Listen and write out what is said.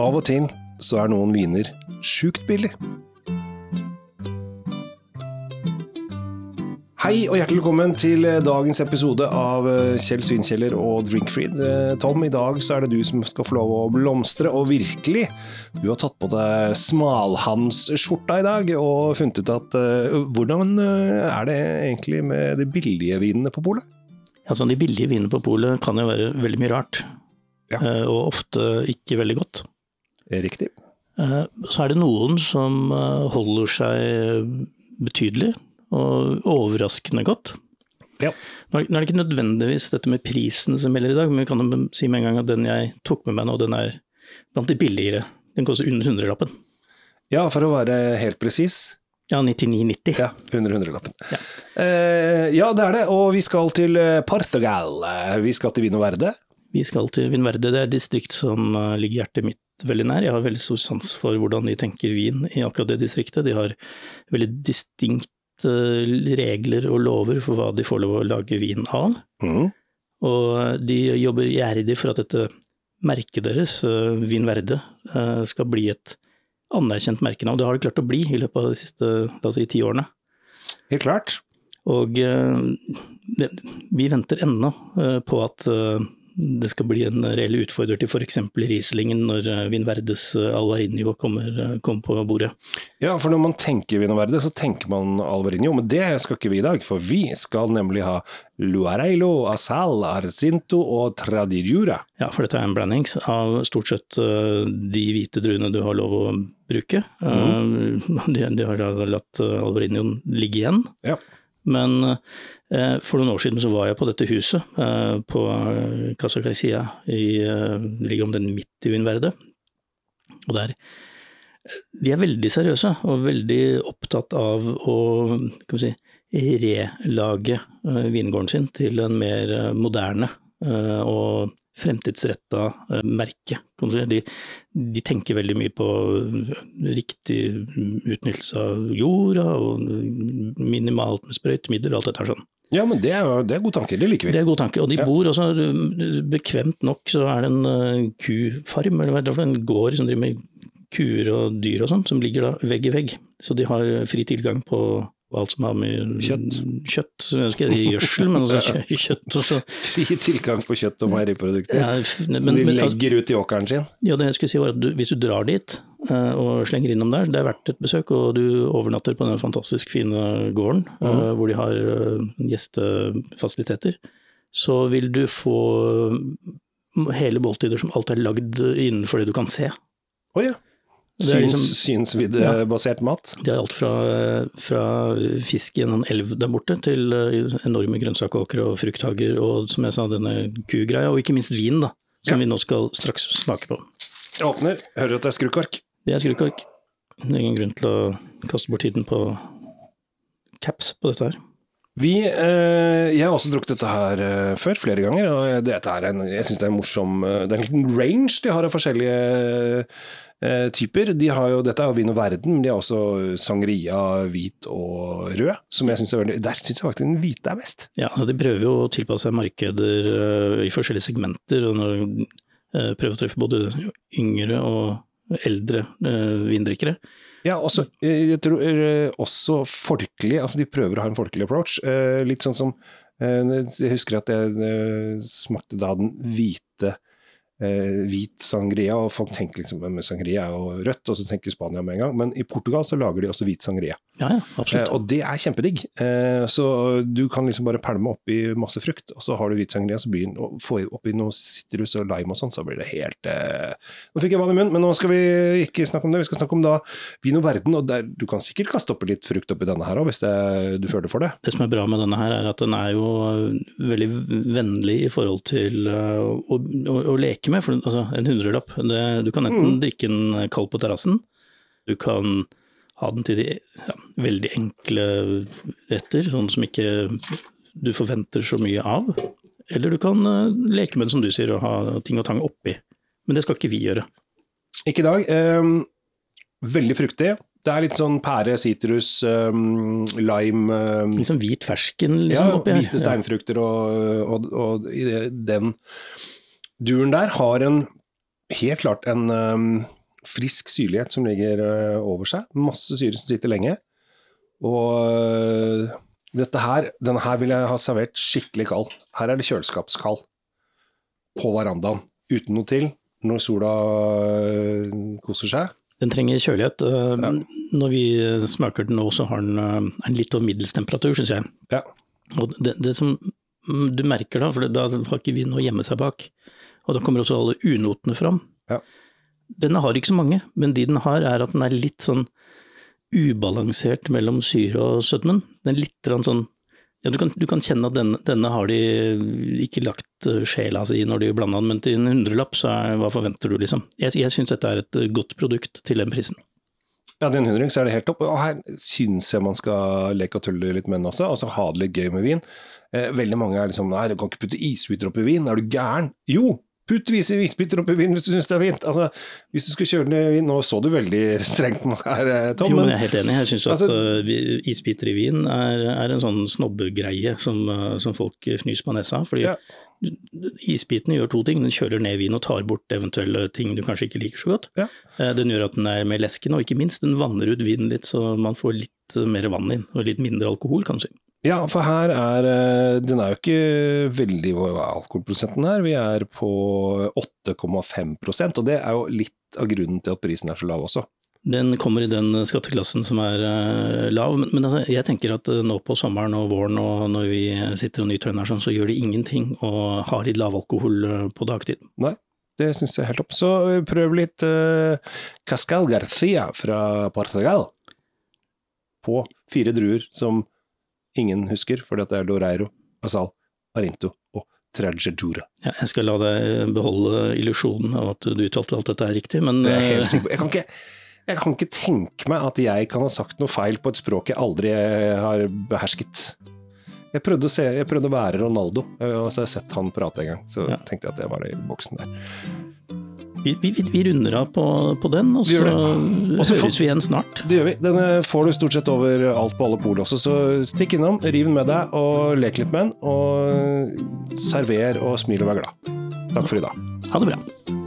Av og til så er noen viner sjukt billig. Hei og hjertelig velkommen til dagens episode av Kjell Svinkjeller og Drinkfreed. Tom, i dag så er det du som skal få lov å blomstre, og virkelig, du har tatt på deg smalhansskjorta i dag og funnet ut at uh, hvordan er det egentlig med de billige vinene på polet? Altså, de billige vinene på polet kan jo være veldig mye rart, Ja. eh, og ofte ikke veldig godt. Riktig. Eh, Så er det noen som eh, holder seg betydelig og overraskende godt. Ja. Nå er det ikke nødvendigvis dette med prisen som gjelder i dag, men vi kan jo si med en gang at den jeg tok med meg nå, den er blant de billigere. Den koster under hundrelappen. Ja, for å være helt presis. Ja, 99,90. Ja, under hundrelappen. Ja. Eh, ja, det er det. Og vi skal til eh, Portugal. Eh, Vi skal til Vino Verde. Vi skal til Vinverde, det er et distrikt som eh, ligger hjertet mitt veldig nær. Jeg har veldig stor sans for hvordan de tenker vin i akkurat det distriktet. De har veldig distinkt regler og lover for hva de får lov å lage vin av. Mm. Og de jobber gjerrig for at dette merket deres, eh, Vin Verde, eh, skal bli et anerkjent merke nå. Det har det klart å bli i løpet av de siste la oss si, ti årene. Helt klart. Og eh, vi venter ennå eh, på at eh, det skal bli en reell utfordrer til f.eks. Rieslingen når Vinverdes Vin eh, Alvarinho kommer, eh, kommer på bordet. Ja, for når man tenker Vinverde, så tenker man Alvarinho, men det skal ikke vi i dag. For vi skal nemlig ha Luareilo, Asal, Arcinto og Tradidjura. Ja, for dette er en blandings av stort sett eh, de hvite druene du har lov å bruke. Mm. de, de har latt eh, Alvarinhoen ligge igjen. Ja. Men eh, for noen år siden så var jeg på dette huset eh, på eh, Casa Garcia, i, eh, ligger om den midt i Vinverde. Og der eh, De er veldig seriøse og veldig opptatt av å kan vi si, relage eh, vingården sin til en mer eh, moderne eh, og fremtidsretta eh, merke. De, de tenker veldig mye på riktig utnyttelse av jorda, og minimalt med sprøytemidler og alt dette her sånn. Ja, men det er, det er god tanke, det liker vi. Det er god tanke. Og de Ja. bor også bekvemt nok, så er det en eh, kufarm, eller hva er det for en gård som driver med kuer og dyr og sånn, som ligger da vegg i vegg. Så de har fri tilgang på alt som har med Kjøtt. kjøtt jeg si gjødsel, men altså kjøtt også. Fri tilgang på kjøtt og meieriprodukter. ja, som de altså- legger ut i åkeren sin. Ja, det jeg skulle si var at du, hvis du drar dit eh, og slenger innom der, det er verdt et besøk, og du overnatter på den fantastisk fine gården mm. hvor de har eh, gjestefasiliteter, så vil du få mm, hele måltider som alt er lagd innenfor det du kan se. Oh, ja. Det er Syns, liksom- synsviddebasert mat. De har alt fra, fra fisk i en elv der borte, til eh, enorme grønnsakåkre og frukthager, og som jeg sa, denne kugreia, og ikke minst vin, da, som Ja. vi nå skal straks smake på. Jeg åpner, hører at det er skrukork. Det er skrukork. Det er ingen grunn til å kaste bort tiden på caps på dette her. Vi, eh, jeg har også drukket dette her eh, før, flere ganger. og dette er en, Jeg syns det er en morsom eh, Det er en liten range de har av forskjellige eh, typer. De har jo, dette er jo Vin og Verden, men de har også sangria, hvit og rød. som jeg synes er veldig, Der syns jeg faktisk den hvite er best. Ja, altså De prøver jo å tilpasse seg markeder uh, i forskjellige segmenter, og når, uh, prøver å treffe både yngre og eldre uh, vindrikkere. Ja, også, eh, jeg tror eh, også folkelig. altså De prøver å ha en folkelig approach. eh, Litt sånn som Jeg husker at jeg smakte da den hvite hvit sangria, og folk tenker liksom med sangria jo rødt, og så tenker Spania med en gang. Men i Portugal så lager de også hvit sangria, Ja, ja, eh, absolutt. og det er kjempedigg. Eh, så du kan liksom bare pælme oppi masse frukt, og så har du hvitsangria, så blir den, og får oppi noe sitrus og lime og sånn, så blir det helt eh... Nå fikk jeg vann i munnen, men nå skal vi ikke snakke om det. Vi skal snakke om da vin og verden, og der, du kan sikkert kaste oppi litt frukt oppi denne her òg, hvis det, du føler for det. Det som er bra med denne her, er at den er jo veldig vennlig i forhold til eh, å, å, å leke med. For altså, en hundrelapp, det, du kan enten Mm. drikke den kald på terrassen, du kan ha den til de ja, veldig enkle retter, sånn som ikke du forventer så mye av. Eller du kan eh, leke med den, som du sier, og ha ting og tang oppi. Men det skal ikke vi gjøre. Ikke i dag. ehm, veldig fruktig. Det er litt sånn pære, sitrus, um, lime Litt Liksom hvit fersken liksom, Ja, oppi her. hvite steinfrukter og, og, og det- den duren der har en helt klart en um, frisk syrlighet som ligger uh, over seg. Masse syre som sitter lenge. Og uh, dette her, denne her vil jeg ha servert skikkelig kald. Her er det kjøleskapskald. På verandaen. Uten noe til. Når sola uh, koser seg. Den trenger kjølighet. Ja. Når vi smaker den nå, så har den en litt over middels temperatur, syns jeg. Ja. Og det, det som mm, du merker da, for da har ikke vi noe å gjemme seg bak, og da kommer også alle unotene fram. Ja. Denne har ikke så mange, men de den har er at den er litt sånn ubalansert mellom syre og sødmen. Den er litt sånn ja, du kan, du kan kjenne at denne, denne har de ikke lagt eh, sjela si når de blanda den, men til en hundrelapp, så er, hva forventer du, liksom? Jeg, jeg syns dette er et eh, godt produkt til den prisen. Ja, til en hundring så er det helt topp. Og her syns jeg man skal leke og tulle litt med den også. Altså ha det litt gøy med vin. Eh, veldig mange er liksom Nei, du kan ikke putte isbiter oppi vin, er du gæren? Jo! Putt vise isbiter i vin hvis du syns det er fint. Altså, hvis du skulle kjøre den i vin Nå så du veldig strengt på meg her, eh, Tom. Jo, men jeg er helt enig. Jeg syns Altså- at uh, isbiter i vin er, er en sånn snobbegreie som, uh, som folk fnyser på nesa. Fordi Ja. Isbiten gjør to ting. Den kjøler ned vin og tar bort eventuelle ting du kanskje ikke liker så godt. Ja. Eh, Den gjør at den er mer leskende, og ikke minst den vanner ut vinen litt, så man får litt mer vann inn. Og litt mindre alkohol, kan du si. Ja, for her er eh, Den er jo ikke veldig Hva er alkoholprosenten her? Vi er på 8,5% og det er jo litt av grunnen til at prisen er så lav også. Den kommer i den skatteklassen som er uh, lav, men, men altså, jeg tenker at uh, nå på sommeren og våren og når vi sitter og nyter den her sånn, så gjør det ingenting å ha litt lav alkohol på dagtid. Nei, det syns jeg er helt topp. Så eh, prøv litt uh, Cascal Garcia fra Portugal. På fire druer som ingen husker, fordi det er Loreiro, Asal, Arinto og Tragedura. Ja, jeg skal la deg beholde illusjonen av at du uttalte alt dette er riktig, men Det er helt sikker. Jeg kan, ikke, jeg kan ikke tenke meg at jeg kan ha sagt noe feil på et språk jeg aldri har behersket. Jeg prøvde å, se, jeg prøvde å være Ronaldo, eh, og så har jeg sett han prate en gang. Så Ja. tenkte jeg at det var i boksen der. Vi, vi, vi runder av på, på den, og så høres får- vi igjen snart. Det gjør vi. Denne får du stort sett over alt på alle pol også, så stikk innom, riv den med deg og lek litt med den. Og server og smil og vær glad. Takk for i dag. Ha det bra.